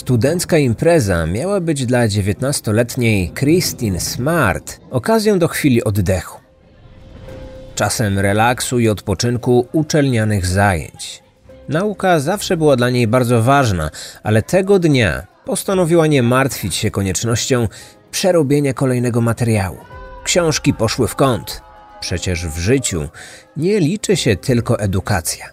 Studencka impreza miała być dla 19-letniej Christine Smart okazją do chwili oddechu. Czasem relaksu i odpoczynku uczelnianych zajęć. Nauka zawsze była dla niej bardzo ważna, ale tego dnia postanowiła nie martwić się koniecznością przerobienia kolejnego materiału. Książki poszły w kąt. Przecież w życiu nie liczy się tylko edukacja.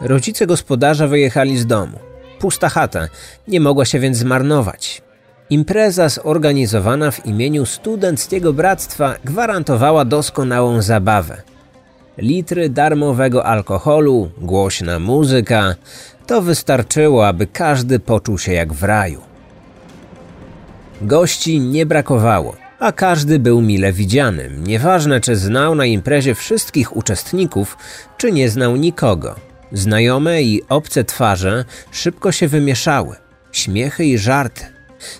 Rodzice gospodarza wyjechali z domu. Pusta chata, nie mogła się więc zmarnować. Impreza zorganizowana w imieniu Studenckiego Bractwa gwarantowała doskonałą zabawę. Litry darmowego alkoholu, głośna muzyka to wystarczyło, aby każdy poczuł się jak w raju. Gości nie brakowało, a każdy był mile widzianym, nieważne czy znał na imprezie wszystkich uczestników, czy nie znał nikogo. Znajome i obce twarze szybko się wymieszały, śmiechy i żarty,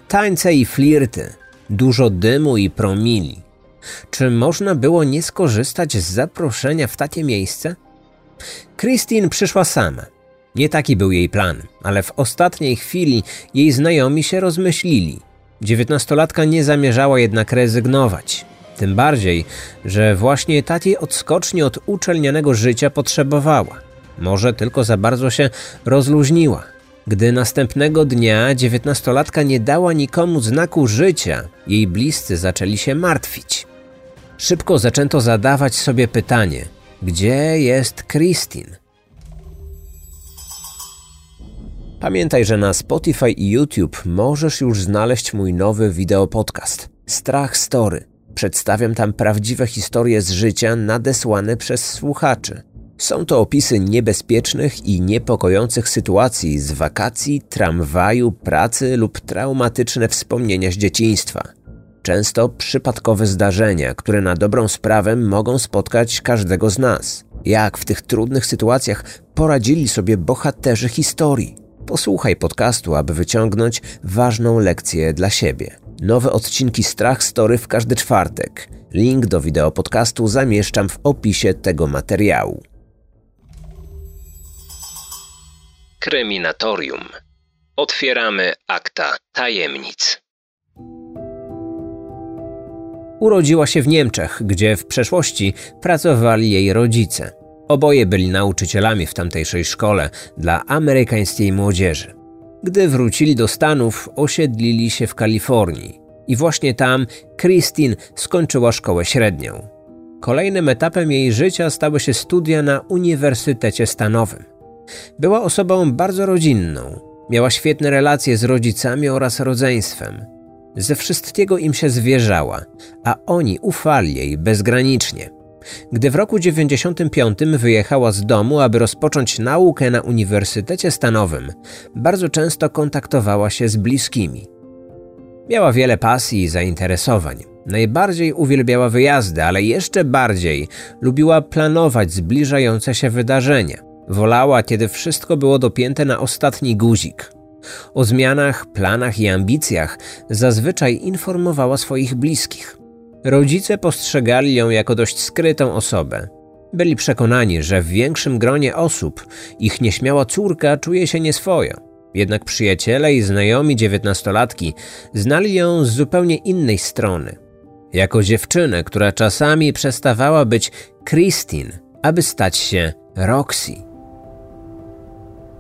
tańce i flirty, dużo dymu i promili. Czy można było nie skorzystać z zaproszenia w takie miejsce? Christine przyszła sama. Nie taki był jej plan, ale w ostatniej chwili jej znajomi się rozmyślili. Dziewiętnastolatka nie zamierzała jednak rezygnować. Tym bardziej, że właśnie takiej odskoczni od uczelnianego życia potrzebowała. Może tylko za bardzo się rozluźniła. Gdy następnego dnia dziewiętnastolatka nie dała nikomu znaku życia, jej bliscy zaczęli się martwić. Szybko zaczęto zadawać sobie pytanie: gdzie jest Christine? Pamiętaj, że na Spotify i YouTube możesz już znaleźć mój nowy wideo podcast Strach Story. Przedstawiam tam prawdziwe historie z życia nadesłane przez słuchaczy. Są to opisy niebezpiecznych i niepokojących sytuacji z wakacji, tramwaju, pracy lub traumatyczne wspomnienia z dzieciństwa. Często przypadkowe zdarzenia, które na dobrą sprawę mogą spotkać każdego z nas. Jak w tych trudnych sytuacjach poradzili sobie bohaterzy historii. Posłuchaj podcastu, aby wyciągnąć ważną lekcję dla siebie. Nowe odcinki Strach Story w każdy czwartek. Link do wideo podcastu zamieszczam w opisie tego materiału. Kryminatorium. Otwieramy akta tajemnic. Urodziła się w Niemczech, gdzie w przeszłości pracowali jej rodzice. Oboje byli nauczycielami w tamtejszej szkole dla amerykańskiej młodzieży. Gdy wrócili do Stanów, osiedlili się w Kalifornii i właśnie tam Christine skończyła szkołę średnią. Kolejnym etapem jej życia stały się studia na Uniwersytecie Stanowym. Była osobą bardzo rodzinną, miała świetne relacje z rodzicami oraz rodzeństwem. Ze wszystkiego im się zwierzała, a oni ufali jej bezgranicznie. Gdy w roku 95 wyjechała z domu, aby rozpocząć naukę na Uniwersytecie Stanowym, bardzo często kontaktowała się z bliskimi. Miała wiele pasji i zainteresowań. Najbardziej uwielbiała wyjazdy, ale jeszcze bardziej lubiła planować zbliżające się wydarzenia. Wolała, kiedy wszystko było dopięte na ostatni guzik. O zmianach, planach i ambicjach zazwyczaj informowała swoich bliskich. Rodzice postrzegali ją jako dość skrytą osobę. Byli przekonani, że w większym gronie osób ich nieśmiała córka czuje się nieswojo. Jednak przyjaciele i znajomi dziewiętnastolatki znali ją z zupełnie innej strony. Jako dziewczynę, która czasami przestawała być Christine, aby stać się Roxy.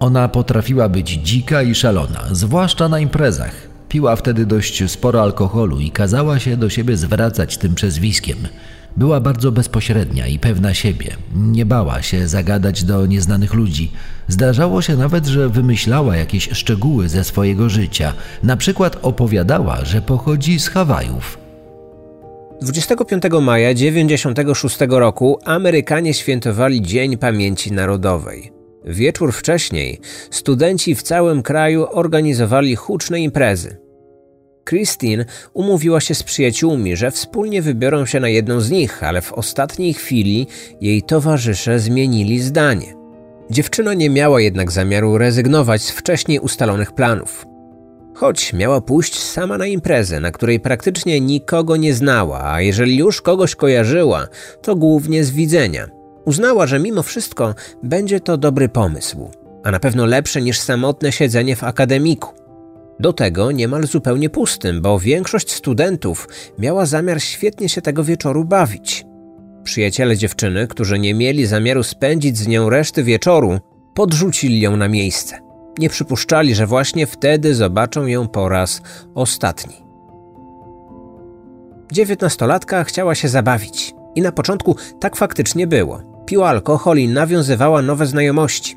Ona potrafiła być dzika i szalona, zwłaszcza na imprezach. Piła wtedy dość sporo alkoholu i kazała się do siebie zwracać tym przezwiskiem. Była bardzo bezpośrednia i pewna siebie. Nie bała się zagadać do nieznanych ludzi. Zdarzało się nawet, że wymyślała jakieś szczegóły ze swojego życia. Na przykład opowiadała, że pochodzi z Hawajów. 25 maja 1996 roku Amerykanie świętowali Dzień Pamięci Narodowej. Wieczór wcześniej studenci w całym kraju organizowali huczne imprezy. Christine umówiła się z przyjaciółmi, że wspólnie wybiorą się na jedną z nich, ale w ostatniej chwili jej towarzysze zmienili zdanie. Dziewczyna nie miała jednak zamiaru rezygnować z wcześniej ustalonych planów. Choć miała pójść sama na imprezę, na której praktycznie nikogo nie znała, a jeżeli już kogoś kojarzyła, to głównie z widzenia. Uznała, że mimo wszystko będzie to dobry pomysł, a na pewno lepsze niż samotne siedzenie w akademiku. Do tego niemal zupełnie pustym, bo większość studentów miała zamiar świetnie się tego wieczoru bawić. Przyjaciele dziewczyny, którzy nie mieli zamiaru spędzić z nią reszty wieczoru, podrzucili ją na miejsce. Nie przypuszczali, że właśnie wtedy zobaczą ją po raz ostatni. Dziewiętnastolatka chciała się zabawić. I na początku tak faktycznie było. Piła alkohol i nawiązywała nowe znajomości.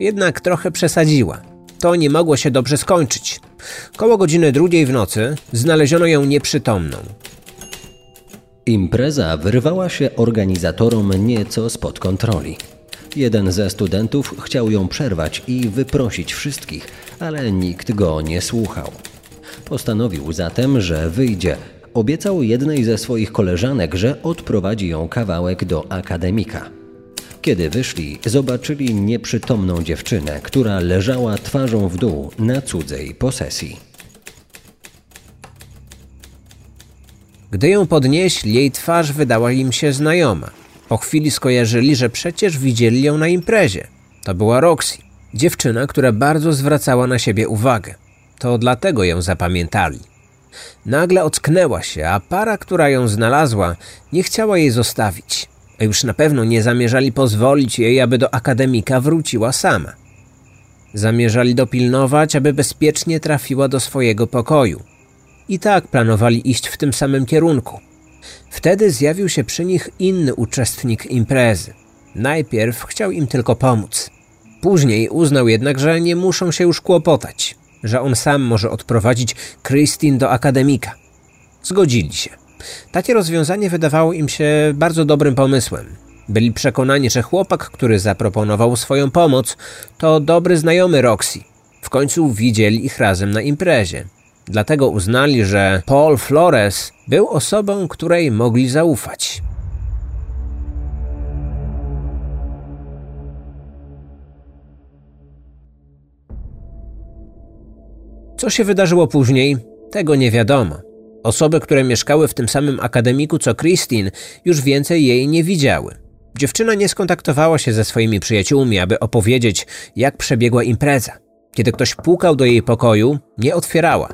Jednak trochę przesadziła. To nie mogło się dobrze skończyć. Koło godziny drugiej w nocy znaleziono ją nieprzytomną. Impreza wyrwała się organizatorom nieco spod kontroli. Jeden ze studentów chciał ją przerwać i wyprosić wszystkich, ale nikt go nie słuchał. Postanowił zatem, że wyjdzie. Obiecał jednej ze swoich koleżanek, że odprowadzi ją kawałek do akademika. Kiedy wyszli, zobaczyli nieprzytomną dziewczynę, która leżała twarzą w dół na cudzej posesji. Gdy ją podnieśli, jej twarz wydała im się znajoma. Po chwili skojarzyli, że przecież widzieli ją na imprezie. To była Roxy, dziewczyna, która bardzo zwracała na siebie uwagę. To dlatego ją zapamiętali. Nagle ocknęła się, a para, która ją znalazła, nie chciała jej zostawić. A już na pewno nie zamierzali pozwolić jej, aby do akademika wróciła sama. Zamierzali dopilnować, aby bezpiecznie trafiła do swojego pokoju. I tak planowali iść w tym samym kierunku. Wtedy zjawił się przy nich inny uczestnik imprezy. Najpierw chciał im tylko pomóc. Później uznał jednak, że nie muszą się już kłopotać, że on sam może odprowadzić Christine do akademika. Zgodzili się. Takie rozwiązanie wydawało im się bardzo dobrym pomysłem. Byli przekonani, że chłopak, który zaproponował swoją pomoc, to dobry znajomy Roxy. W końcu widzieli ich razem na imprezie. Dlatego uznali, że Paul Flores był osobą, której mogli zaufać. Co się wydarzyło później, tego nie wiadomo. Osoby, które mieszkały w tym samym akademiku co Christine, już więcej jej nie widziały. Dziewczyna nie skontaktowała się ze swoimi przyjaciółmi, aby opowiedzieć, jak przebiegła impreza. Kiedy ktoś pukał do jej pokoju, nie otwierała.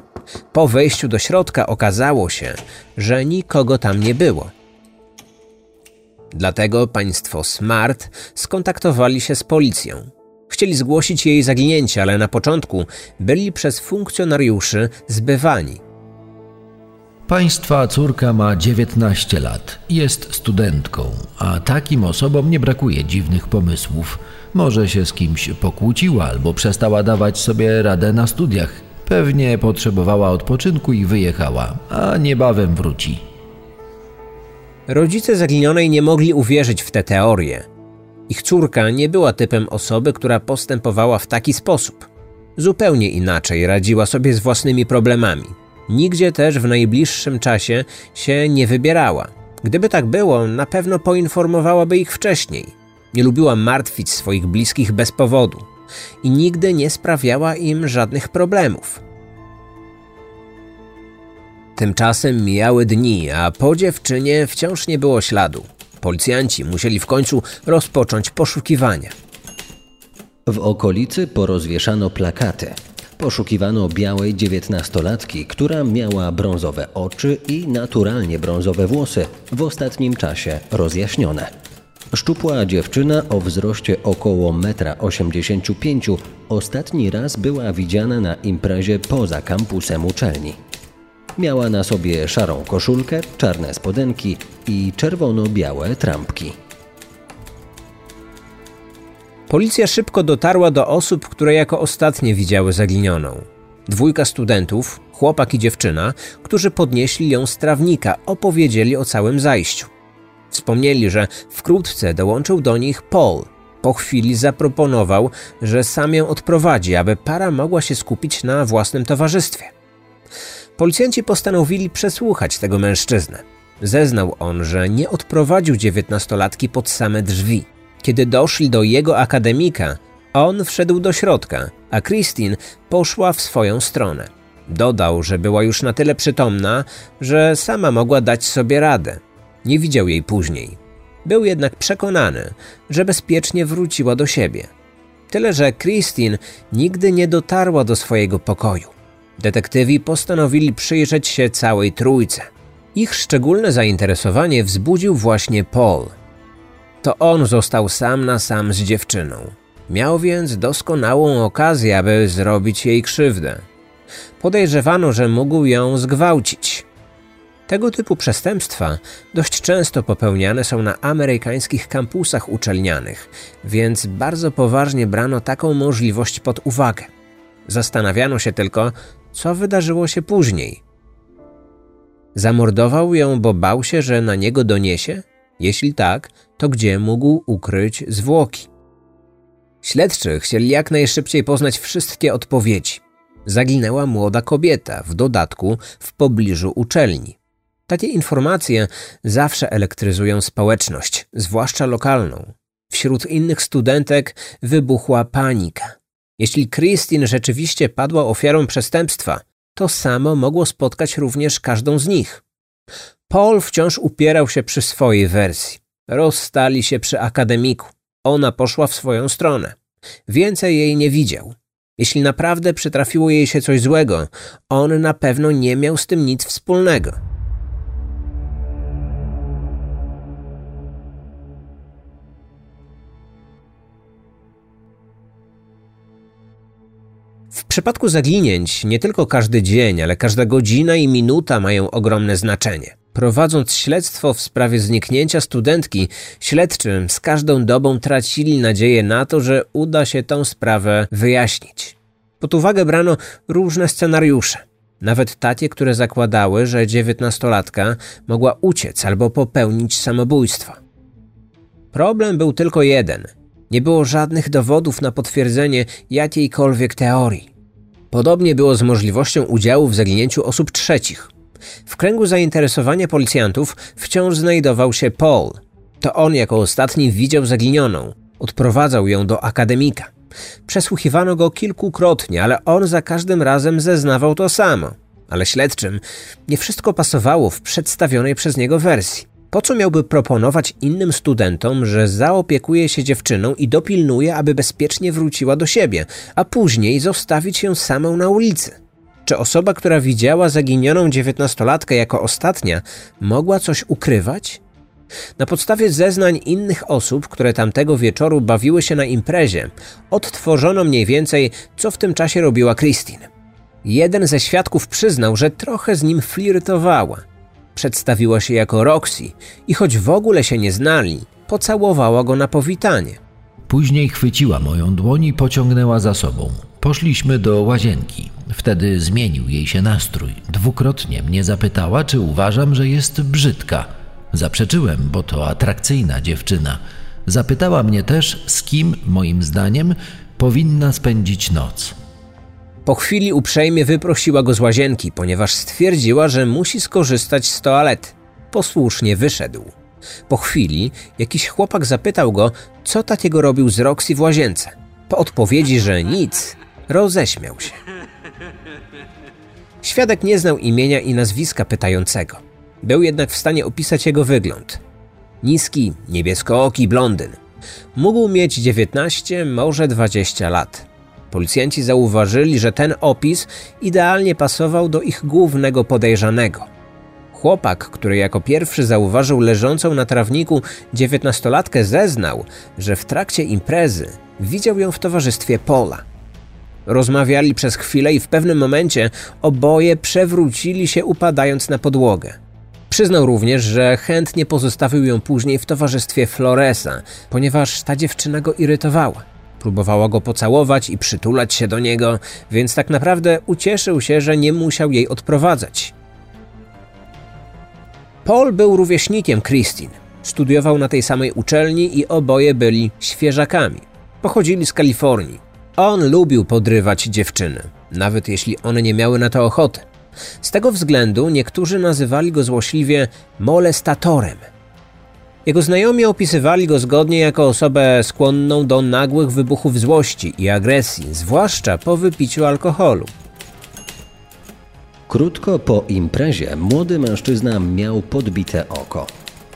Po wejściu do środka okazało się, że nikogo tam nie było. Dlatego państwo Smart skontaktowali się z policją. Chcieli zgłosić jej zaginięcie, ale na początku byli przez funkcjonariuszy zbywani. Państwa córka ma 19 lat, jest studentką, a takim osobom nie brakuje dziwnych pomysłów. Może się z kimś pokłóciła albo przestała dawać sobie radę na studiach. Pewnie potrzebowała odpoczynku i wyjechała, a niebawem wróci. Rodzice zaginionej nie mogli uwierzyć w te teorie. Ich córka nie była typem osoby, która postępowała w taki sposób. Zupełnie inaczej radziła sobie z własnymi problemami. Nigdzie też w najbliższym czasie się nie wybierała. Gdyby tak było, na pewno poinformowałaby ich wcześniej. Nie lubiła martwić swoich bliskich bez powodu i nigdy nie sprawiała im żadnych problemów. Tymczasem mijały dni, a po dziewczynie wciąż nie było śladu. Policjanci musieli w końcu rozpocząć poszukiwania. W okolicy porozwieszano plakaty. Poszukiwano białej dziewiętnastolatki, która miała brązowe oczy i naturalnie brązowe włosy, w ostatnim czasie rozjaśnione. Szczupła dziewczyna o wzroście około 1,85 m ostatni raz była widziana na imprezie poza kampusem uczelni. Miała na sobie szarą koszulkę, czarne spodenki i czerwono-białe trampki. Policja szybko dotarła do osób, które jako ostatnie widziały zaginioną. Dwójka studentów, chłopak i dziewczyna, którzy podnieśli ją z trawnika, opowiedzieli o całym zajściu. Wspomnieli, że wkrótce dołączył do nich Paul. Po chwili zaproponował, że sam ją odprowadzi, aby para mogła się skupić na własnym towarzystwie. Policjanci postanowili przesłuchać tego mężczyznę. Zeznał on, że nie odprowadził dziewiętnastolatki pod same drzwi. Kiedy doszli do jego akademika, on wszedł do środka, a Christine poszła w swoją stronę. Dodał, że była już na tyle przytomna, że sama mogła dać sobie radę. Nie widział jej później. Był jednak przekonany, że bezpiecznie wróciła do siebie. Tyle, że Christine nigdy nie dotarła do swojego pokoju. Detektywi postanowili przyjrzeć się całej trójce. Ich szczególne zainteresowanie wzbudził właśnie Paul. To on został sam na sam z dziewczyną. Miał więc doskonałą okazję, aby zrobić jej krzywdę. Podejrzewano, że mógł ją zgwałcić. Tego typu przestępstwa dość często popełniane są na amerykańskich kampusach uczelnianych, więc bardzo poważnie brano taką możliwość pod uwagę. Zastanawiano się tylko, co wydarzyło się później. Zamordował ją, bo bał się, że na niego doniesie? Jeśli tak, to gdzie mógł ukryć zwłoki? Śledczy chcieli jak najszybciej poznać wszystkie odpowiedzi. Zaginęła młoda kobieta, w dodatku w pobliżu uczelni. Takie informacje zawsze elektryzują społeczność, zwłaszcza lokalną. Wśród innych studentek wybuchła panika. Jeśli Christine rzeczywiście padła ofiarą przestępstwa, to samo mogło spotkać również każdą z nich. Paul wciąż upierał się przy swojej wersji. Rozstali się przy akademiku. Ona poszła w swoją stronę. Więcej jej nie widział. Jeśli naprawdę przytrafiło jej się coś złego, on na pewno nie miał z tym nic wspólnego. W przypadku zaginięć nie tylko każdy dzień, ale każda godzina i minuta mają ogromne znaczenie. Prowadząc śledztwo w sprawie zniknięcia studentki, śledczy z każdą dobą tracili nadzieję na to, że uda się tę sprawę wyjaśnić. Pod uwagę brano różne scenariusze, nawet takie, które zakładały, że dziewiętnastolatka mogła uciec albo popełnić samobójstwo. Problem był tylko jeden – nie było żadnych dowodów na potwierdzenie jakiejkolwiek teorii. Podobnie było z możliwością udziału w zaginięciu osób trzecich. W kręgu zainteresowania policjantów wciąż znajdował się Paul. To on jako ostatni widział zaginioną. Odprowadzał ją do akademika. Przesłuchiwano go kilkukrotnie, ale on za każdym razem zeznawał to samo. Ale śledczym nie wszystko pasowało w przedstawionej przez niego wersji. Po co miałby proponować innym studentom, że zaopiekuje się dziewczyną i dopilnuje, aby bezpiecznie wróciła do siebie, a później zostawić ją samą na ulicy? Czy osoba, która widziała zaginioną dziewiętnastolatkę jako ostatnia, mogła coś ukrywać? Na podstawie zeznań innych osób, które tamtego wieczoru bawiły się na imprezie, odtworzono mniej więcej, co w tym czasie robiła Christine. Jeden ze świadków przyznał, że trochę z nim flirtowała – Przedstawiła się jako Roxy i choć w ogóle się nie znali, pocałowała go na powitanie. Później chwyciła moją dłoń i pociągnęła za sobą. Poszliśmy do łazienki. Wtedy zmienił jej się nastrój. Dwukrotnie mnie zapytała, czy uważam, że jest brzydka. Zaprzeczyłem, bo to atrakcyjna dziewczyna. Zapytała mnie też, z kim, moim zdaniem, powinna spędzić noc. Po chwili uprzejmie wyprosiła go z łazienki, ponieważ stwierdziła, że musi skorzystać z toalety. Posłusznie wyszedł. Po chwili jakiś chłopak zapytał go, co takiego robił z Roxy w łazience. Po odpowiedzi, że nic, roześmiał się. Świadek nie znał imienia i nazwiska pytającego. Był jednak w stanie opisać jego wygląd. Niski, niebieskooki blondyn. Mógł mieć 19, może 20 lat. Policjanci zauważyli, że ten opis idealnie pasował do ich głównego podejrzanego. Chłopak, który jako pierwszy zauważył leżącą na trawniku dziewiętnastolatkę, zeznał, że w trakcie imprezy widział ją w towarzystwie Pola. Rozmawiali przez chwilę i w pewnym momencie oboje przewrócili się upadając na podłogę. Przyznał również, że chętnie pozostawił ją później w towarzystwie Floresa, ponieważ ta dziewczyna go irytowała. Próbowała go pocałować i przytulać się do niego, więc tak naprawdę ucieszył się, że nie musiał jej odprowadzać. Paul był rówieśnikiem Christine. Studiował na tej samej uczelni i oboje byli świeżakami. Pochodzili z Kalifornii. On lubił podrywać dziewczyny, nawet jeśli one nie miały na to ochoty. Z tego względu niektórzy nazywali go złośliwie molestatorem – jego znajomi opisywali go zgodnie jako osobę skłonną do nagłych wybuchów złości i agresji, zwłaszcza po wypiciu alkoholu. Krótko po imprezie młody mężczyzna miał podbite oko.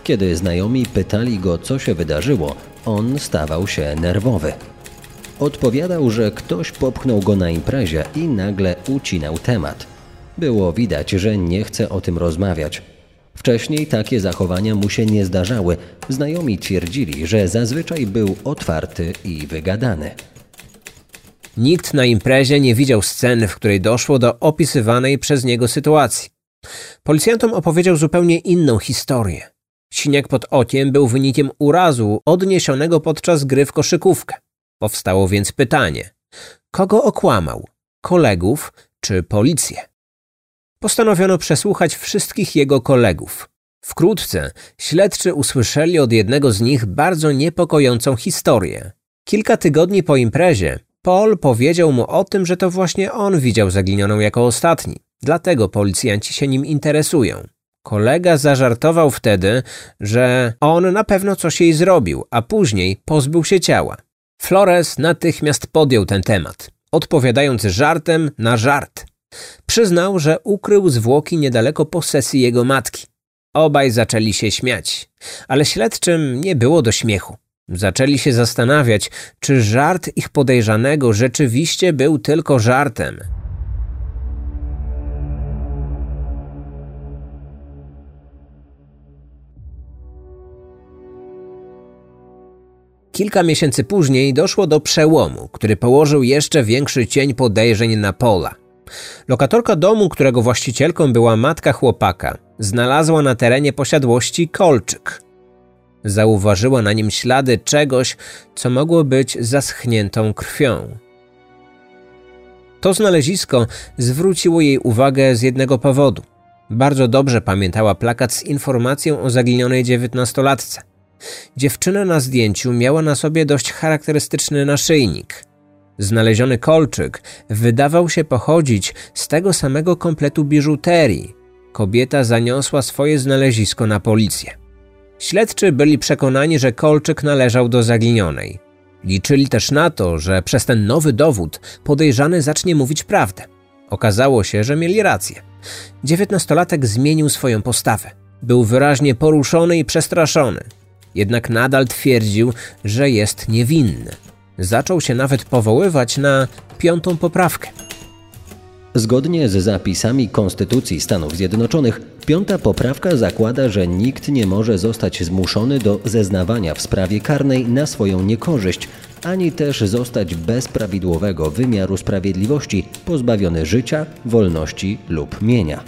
Kiedy znajomi pytali go, co się wydarzyło, on stawał się nerwowy. Odpowiadał, że ktoś popchnął go na imprezie i nagle ucinał temat. Było widać, że nie chce o tym rozmawiać. Wcześniej takie zachowania mu się nie zdarzały. Znajomi twierdzili, że zazwyczaj był otwarty i wygadany. Nikt na imprezie nie widział sceny, w której doszło do opisywanej przez niego sytuacji. Policjantom opowiedział zupełnie inną historię. Siniak pod okiem był wynikiem urazu odniesionego podczas gry w koszykówkę. Powstało więc pytanie: kogo okłamał? Kolegów czy policję? Postanowiono przesłuchać wszystkich jego kolegów. Wkrótce śledczy usłyszeli od jednego z nich bardzo niepokojącą historię. Kilka tygodni po imprezie Paul powiedział mu o tym, że to właśnie on widział zaginioną jako ostatni. Dlatego policjanci się nim interesują. Kolega zażartował wtedy, że on na pewno coś jej zrobił, a później pozbył się ciała. Flores natychmiast podjął ten temat, odpowiadając żartem na żart. Przyznał, że ukrył zwłoki niedaleko posesji jego matki. Obaj zaczęli się śmiać, ale śledczym nie było do śmiechu. Zaczęli się zastanawiać, czy żart ich podejrzanego rzeczywiście był tylko żartem. Kilka miesięcy później doszło do przełomu, który położył jeszcze większy cień podejrzeń na Pola. Lokatorka domu, którego właścicielką była matka chłopaka, znalazła na terenie posiadłości kolczyk. Zauważyła na nim ślady czegoś, co mogło być zaschniętą krwią. To znalezisko zwróciło jej uwagę z jednego powodu. Bardzo dobrze pamiętała plakat z informacją o zaginionej dziewiętnastolatce. Dziewczyna na zdjęciu miała na sobie dość charakterystyczny naszyjnik. Znaleziony kolczyk wydawał się pochodzić z tego samego kompletu biżuterii. Kobieta zaniosła swoje znalezisko na policję. Śledczy byli przekonani, że kolczyk należał do zaginionej. Liczyli też na to, że przez ten nowy dowód podejrzany zacznie mówić prawdę. Okazało się, że mieli rację. Dziewiętnastolatek zmienił swoją postawę. Był wyraźnie poruszony i przestraszony. Jednak nadal twierdził, że jest niewinny. Zaczął się nawet powoływać na piątą poprawkę. Zgodnie z zapisami Konstytucji Stanów Zjednoczonych, piąta poprawka zakłada, że nikt nie może zostać zmuszony do zeznawania w sprawie karnej na swoją niekorzyść, ani też zostać bez prawidłowego wymiaru sprawiedliwości, pozbawiony życia, wolności lub mienia.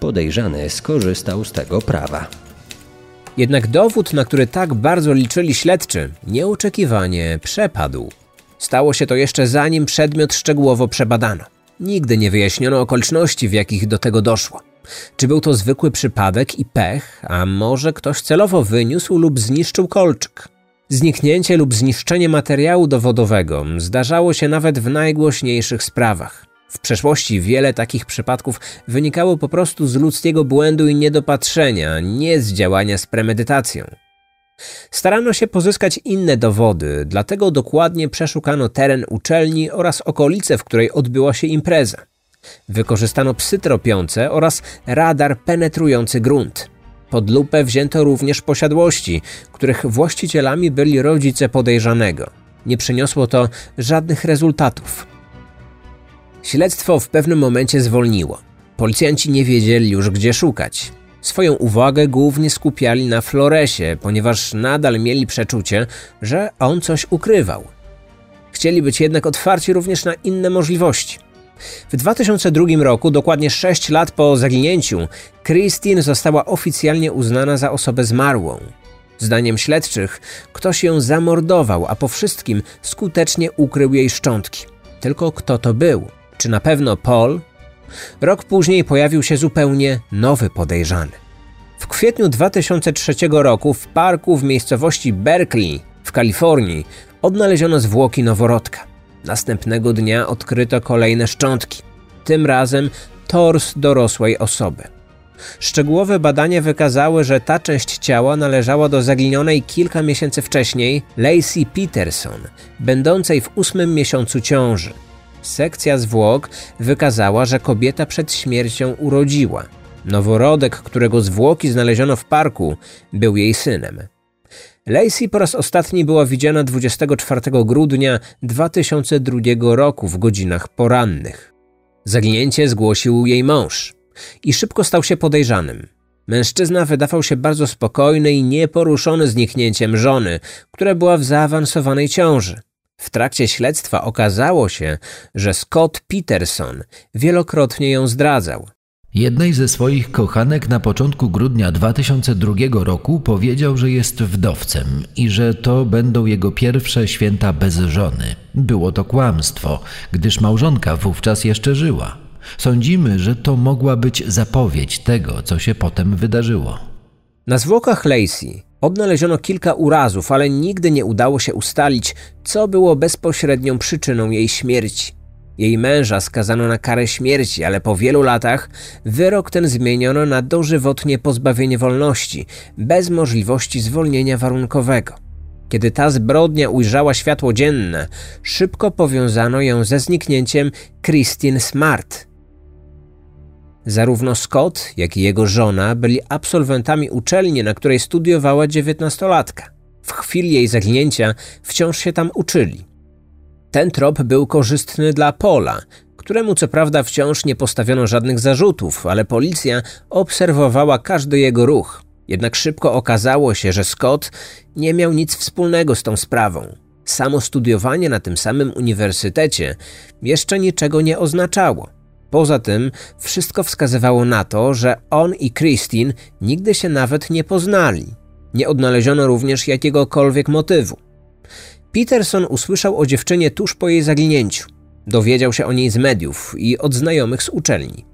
Podejrzany skorzystał z tego prawa. Jednak dowód, na który tak bardzo liczyli śledczy, nieoczekiwanie przepadł. Stało się to jeszcze zanim przedmiot szczegółowo przebadano. Nigdy nie wyjaśniono okoliczności, w jakich do tego doszło. Czy był to zwykły przypadek i pech, a może ktoś celowo wyniósł lub zniszczył kolczyk? Zniknięcie lub zniszczenie materiału dowodowego zdarzało się nawet w najgłośniejszych sprawach. W przeszłości wiele takich przypadków wynikało po prostu z ludzkiego błędu i niedopatrzenia, nie z działania z premedytacją. Starano się pozyskać inne dowody, dlatego dokładnie przeszukano teren uczelni oraz okolice, w której odbyła się impreza. Wykorzystano psy tropiące oraz radar penetrujący grunt. Pod lupę wzięto również posiadłości, których właścicielami byli rodzice podejrzanego. Nie przyniosło to żadnych rezultatów. Śledztwo w pewnym momencie zwolniło. Policjanci nie wiedzieli już, gdzie szukać. Swoją uwagę głównie skupiali na Floresie, ponieważ nadal mieli przeczucie, że on coś ukrywał. Chcieli być jednak otwarci również na inne możliwości. W 2002 roku, dokładnie 6 lat po zaginięciu, Christine została oficjalnie uznana za osobę zmarłą. Zdaniem śledczych, ktoś ją zamordował, a po wszystkim skutecznie ukrył jej szczątki. Tylko kto to był? Czy na pewno Paul? Rok później pojawił się zupełnie nowy podejrzany. W kwietniu 2003 roku w parku w miejscowości Berkeley w Kalifornii odnaleziono zwłoki noworodka. Następnego dnia odkryto kolejne szczątki, tym razem tors dorosłej osoby. Szczegółowe badania wykazały, że ta część ciała należała do zaginionej kilka miesięcy wcześniej Lacey Peterson, będącej w ósmym miesiącu ciąży. Sekcja zwłok wykazała, że kobieta przed śmiercią urodziła. Noworodek, którego zwłoki znaleziono w parku, był jej synem. Lacey po raz ostatni była widziana 24 grudnia 2002 roku w godzinach porannych. Zaginięcie zgłosił jej mąż i szybko stał się podejrzanym. Mężczyzna wydawał się bardzo spokojny i nieporuszony zniknięciem żony, która była w zaawansowanej ciąży. W trakcie śledztwa okazało się, że Scott Peterson wielokrotnie ją zdradzał. Jednej ze swoich kochanek na początku grudnia 2002 roku powiedział, że jest wdowcem i że to będą jego pierwsze święta bez żony. Było to kłamstwo, gdyż małżonka wówczas jeszcze żyła. Sądzimy, że to mogła być zapowiedź tego, co się potem wydarzyło. Na zwłokach Lacey odnaleziono kilka urazów, ale nigdy nie udało się ustalić, co było bezpośrednią przyczyną jej śmierci. Jej męża skazano na karę śmierci, ale po wielu latach wyrok ten zmieniono na dożywotnie pozbawienie wolności, bez możliwości zwolnienia warunkowego. Kiedy ta zbrodnia ujrzała światło dzienne, szybko powiązano ją ze zniknięciem Christine Smart. Zarówno Scott, jak i jego żona byli absolwentami uczelni, na której studiowała dziewiętnastolatka. W chwili jej zaginięcia wciąż się tam uczyli. Ten trop był korzystny dla Pola, któremu co prawda wciąż nie postawiono żadnych zarzutów, ale policja obserwowała każdy jego ruch. Jednak szybko okazało się, że Scott nie miał nic wspólnego z tą sprawą. Samo studiowanie na tym samym uniwersytecie jeszcze niczego nie oznaczało. Poza tym wszystko wskazywało na to, że on i Christine nigdy się nawet nie poznali. Nie odnaleziono również jakiegokolwiek motywu. Peterson usłyszał o dziewczynie tuż po jej zaginięciu. Dowiedział się o niej z mediów i od znajomych z uczelni.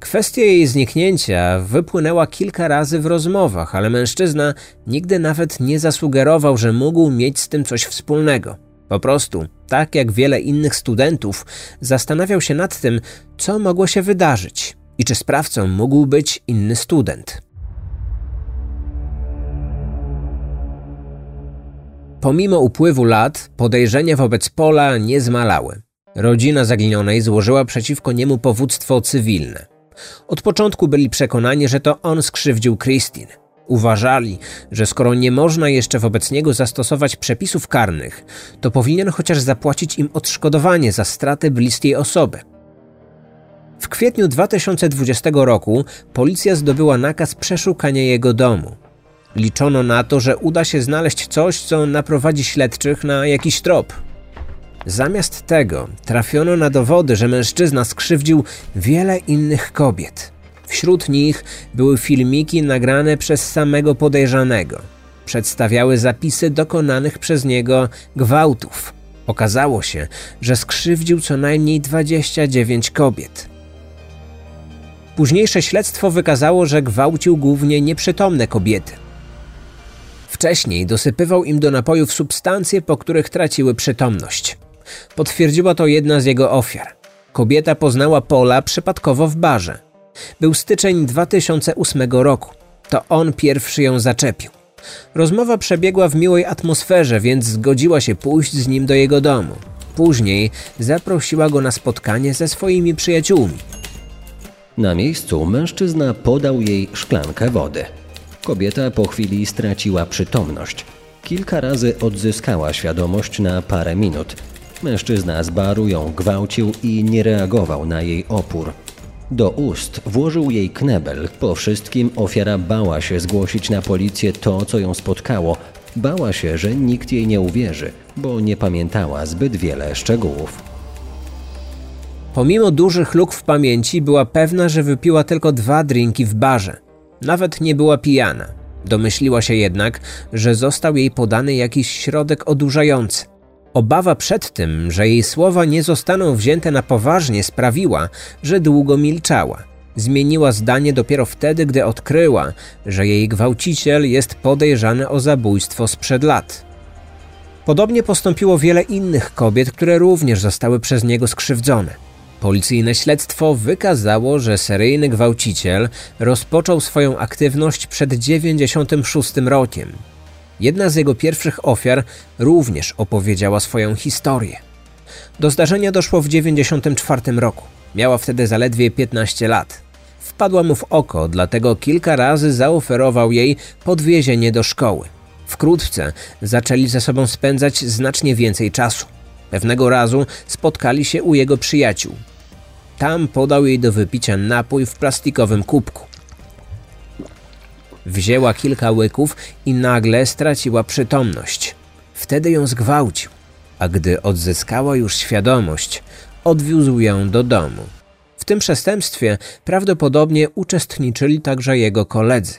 Kwestia jej zniknięcia wypłynęła kilka razy w rozmowach, ale mężczyzna nigdy nawet nie zasugerował, że mógł mieć z tym coś wspólnego. Po prostu, tak jak wiele innych studentów, zastanawiał się nad tym, co mogło się wydarzyć i czy sprawcą mógł być inny student. Pomimo upływu lat, podejrzenia wobec Pola nie zmalały. Rodzina zaginionej złożyła przeciwko niemu powództwo cywilne. Od początku byli przekonani, że to on skrzywdził Christine. Uważali, że skoro nie można jeszcze wobec niego zastosować przepisów karnych, to powinien chociaż zapłacić im odszkodowanie za stratę bliskiej osoby. W kwietniu 2020 roku policja zdobyła nakaz przeszukania jego domu. Liczono na to, że uda się znaleźć coś, co naprowadzi śledczych na jakiś trop. Zamiast tego trafiono na dowody, że mężczyzna skrzywdził wiele innych kobiet. Wśród nich były filmiki nagrane przez samego podejrzanego. Przedstawiały zapisy dokonanych przez niego gwałtów. Okazało się, że skrzywdził co najmniej 29 kobiet. Późniejsze śledztwo wykazało, że gwałcił głównie nieprzytomne kobiety. Wcześniej dosypywał im do napojów substancje, po których traciły przytomność. Potwierdziła to jedna z jego ofiar. Kobieta poznała Pola przypadkowo w barze. Był styczeń 2008 roku. To on pierwszy ją zaczepił. Rozmowa przebiegła w miłej atmosferze, więc zgodziła się pójść z nim do jego domu. Później zaprosiła go na spotkanie ze swoimi przyjaciółmi. Na miejscu mężczyzna podał jej szklankę wody. Kobieta po chwili straciła przytomność. Kilka razy odzyskała świadomość na parę minut. Mężczyzna z baru ją gwałcił i nie reagował na jej opór. Do ust włożył jej knebel. Po wszystkim ofiara bała się zgłosić na policję to, co ją spotkało. Bała się, że nikt jej nie uwierzy, bo nie pamiętała zbyt wiele szczegółów. Pomimo dużych luk w pamięci, była pewna, że wypiła tylko dwa drinki w barze. Nawet nie była pijana. Domyśliła się jednak, że został jej podany jakiś środek odurzający. Obawa przed tym, że jej słowa nie zostaną wzięte na poważnie, sprawiła, że długo milczała. Zmieniła zdanie dopiero wtedy, gdy odkryła, że jej gwałciciel jest podejrzany o zabójstwo sprzed lat. Podobnie postąpiło wiele innych kobiet, które również zostały przez niego skrzywdzone. Policyjne śledztwo wykazało, że seryjny gwałciciel rozpoczął swoją aktywność przed 96 rokiem. Jedna z jego pierwszych ofiar również opowiedziała swoją historię. Do zdarzenia doszło w 94 roku. Miała wtedy zaledwie 15 lat. Wpadła mu w oko, dlatego kilka razy zaoferował jej podwiezienie do szkoły. Wkrótce zaczęli ze sobą spędzać znacznie więcej czasu. Pewnego razu spotkali się u jego przyjaciół. Tam podał jej do wypicia napój w plastikowym kubku. Wzięła kilka łyków i nagle straciła przytomność. Wtedy ją zgwałcił, a gdy odzyskała już świadomość, odwiózł ją do domu. W tym przestępstwie prawdopodobnie uczestniczyli także jego koledzy.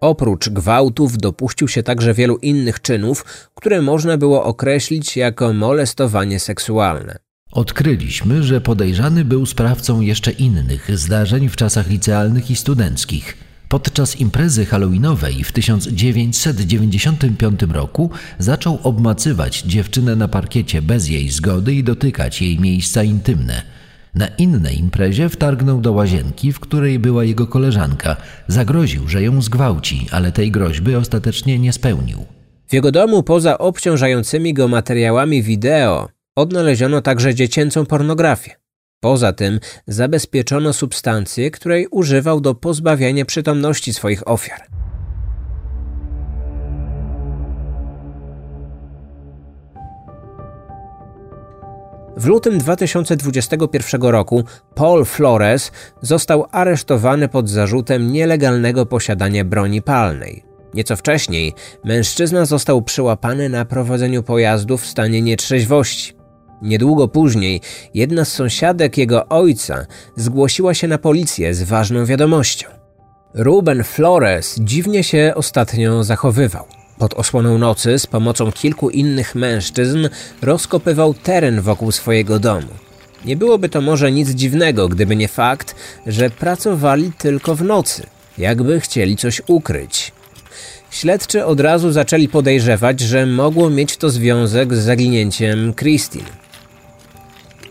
Oprócz gwałtów dopuścił się także wielu innych czynów, które można było określić jako molestowanie seksualne. Odkryliśmy, że podejrzany był sprawcą jeszcze innych zdarzeń w czasach licealnych i studenckich. Podczas imprezy halloweenowej w 1995 roku zaczął obmacywać dziewczynę na parkiecie bez jej zgody i dotykać jej miejsca intymne. Na innej imprezie wtargnął do łazienki, w której była jego koleżanka. Zagroził, że ją zgwałci, ale tej groźby ostatecznie nie spełnił. W jego domu poza obciążającymi go materiałami wideo odnaleziono także dziecięcą pornografię. Poza tym zabezpieczono substancję, której używał do pozbawiania przytomności swoich ofiar. W lutym 2021 roku Paul Flores został aresztowany pod zarzutem nielegalnego posiadania broni palnej. Nieco wcześniej mężczyzna został przyłapany na prowadzeniu pojazdu w stanie nietrzeźwości. Niedługo później jedna z sąsiadek jego ojca zgłosiła się na policję z ważną wiadomością. Ruben Flores dziwnie się ostatnio zachowywał. Pod osłoną nocy z pomocą kilku innych mężczyzn rozkopywał teren wokół swojego domu. Nie byłoby to może nic dziwnego, gdyby nie fakt, że pracowali tylko w nocy, jakby chcieli coś ukryć. Śledczy od razu zaczęli podejrzewać, że mogło mieć to związek z zaginięciem Christine.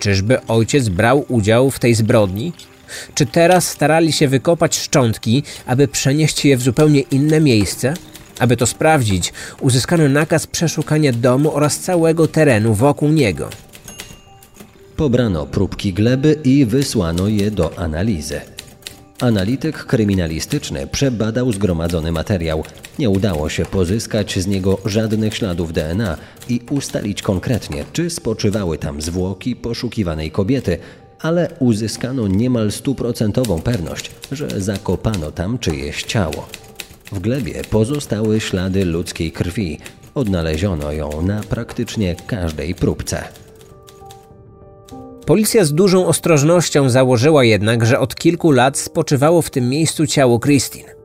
Czyżby ojciec brał udział w tej zbrodni? Czy teraz starali się wykopać szczątki, aby przenieść je w zupełnie inne miejsce? Aby to sprawdzić, uzyskano nakaz przeszukania domu oraz całego terenu wokół niego. Pobrano próbki gleby i wysłano je do analizy. Analityk kryminalistyczny przebadał zgromadzony materiał. Nie udało się pozyskać z niego żadnych śladów DNA i ustalić konkretnie, czy spoczywały tam zwłoki poszukiwanej kobiety, ale uzyskano niemal stuprocentową pewność, że zakopano tam czyjeś ciało. W glebie pozostały ślady ludzkiej krwi. Odnaleziono ją na praktycznie każdej próbce. Policja z dużą ostrożnością założyła jednak, że od kilku lat spoczywało w tym miejscu ciało Christine.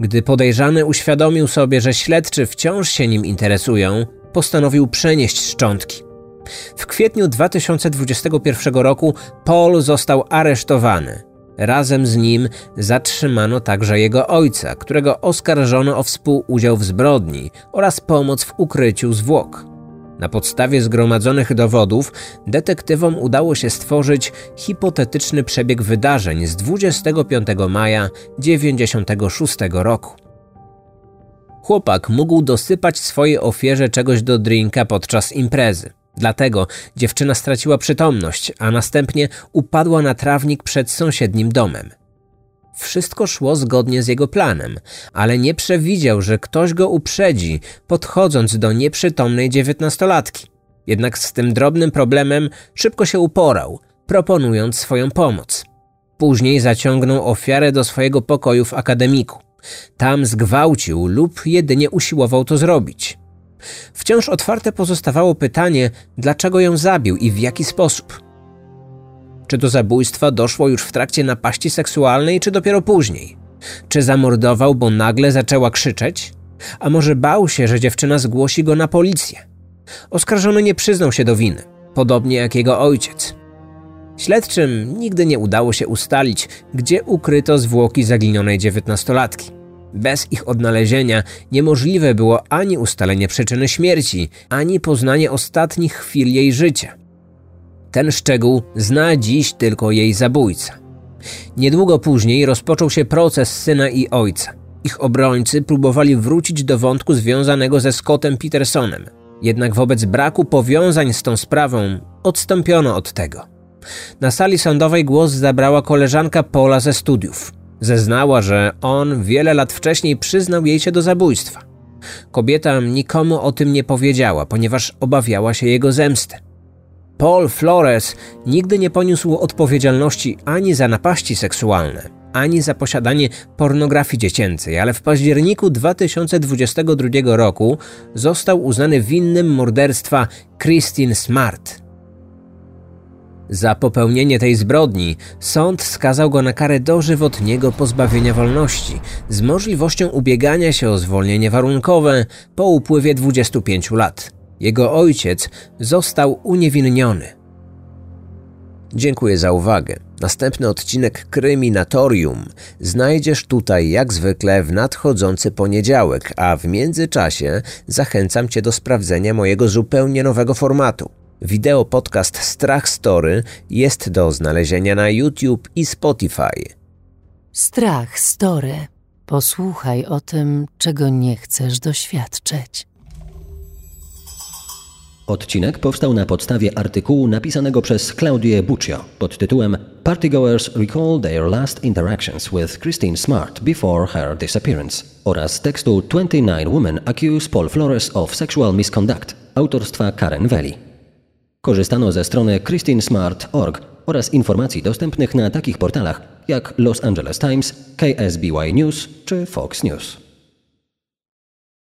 Gdy podejrzany uświadomił sobie, że śledczy wciąż się nim interesują, postanowił przenieść szczątki. W kwietniu 2021 roku Paul został aresztowany. Razem z nim zatrzymano także jego ojca, którego oskarżono o współudział w zbrodni oraz pomoc w ukryciu zwłok. Na podstawie zgromadzonych dowodów detektywom udało się stworzyć hipotetyczny przebieg wydarzeń z 25 maja 1996 roku. Chłopak mógł dosypać swojej ofierze czegoś do drinka podczas imprezy. Dlatego dziewczyna straciła przytomność, a następnie upadła na trawnik przed sąsiednim domem. Wszystko szło zgodnie z jego planem, ale nie przewidział, że ktoś go uprzedzi, podchodząc do nieprzytomnej dziewiętnastolatki. Jednak z tym drobnym problemem szybko się uporał, proponując swoją pomoc. Później zaciągnął ofiarę do swojego pokoju w akademiku. Tam zgwałcił lub jedynie usiłował to zrobić. Wciąż otwarte pozostawało pytanie, dlaczego ją zabił i w jaki sposób. Czy do zabójstwa doszło już w trakcie napaści seksualnej, czy dopiero później? Czy zamordował, bo nagle zaczęła krzyczeć? A może bał się, że dziewczyna zgłosi go na policję? Oskarżony nie przyznał się do winy, podobnie jak jego ojciec. Śledczym nigdy nie udało się ustalić, gdzie ukryto zwłoki zaginionej dziewiętnastolatki. Bez ich odnalezienia niemożliwe było ani ustalenie przyczyny śmierci, ani poznanie ostatnich chwil jej życia. Ten szczegół zna dziś tylko jej zabójca. Niedługo później rozpoczął się proces syna i ojca. Ich obrońcy próbowali wrócić do wątku związanego ze Scottem Petersonem. Jednak wobec braku powiązań z tą sprawą odstąpiono od tego. Na sali sądowej głos zabrała koleżanka Paula ze studiów. Zeznała, że on wiele lat wcześniej przyznał jej się do zabójstwa. Kobieta nikomu o tym nie powiedziała, ponieważ obawiała się jego zemsty. Paul Flores nigdy nie poniósł odpowiedzialności ani za napaści seksualne, ani za posiadanie pornografii dziecięcej, ale w październiku 2022 roku został uznany winnym morderstwa Christine Smart. Za popełnienie tej zbrodni sąd skazał go na karę dożywotniego pozbawienia wolności z możliwością ubiegania się o zwolnienie warunkowe po upływie 25 lat. Jego ojciec został uniewinniony. Dziękuję za uwagę. Następny odcinek Kryminatorium znajdziesz tutaj jak zwykle w nadchodzący poniedziałek, a w międzyczasie zachęcam Cię do sprawdzenia mojego zupełnie nowego formatu. Wideo podcast Strach Story jest do znalezienia na YouTube i Spotify. Strach Story. Posłuchaj o tym, czego nie chcesz doświadczyć. Odcinek powstał na podstawie artykułu napisanego przez Claudię Buccio pod tytułem Partygoers recall their last interactions with Christine Smart before her disappearance oraz tekstu 29 Women accuse Paul Flores of sexual misconduct autorstwa Karen Veli. Korzystano ze strony christinesmart.org oraz informacji dostępnych na takich portalach jak Los Angeles Times, KSBY News czy Fox News.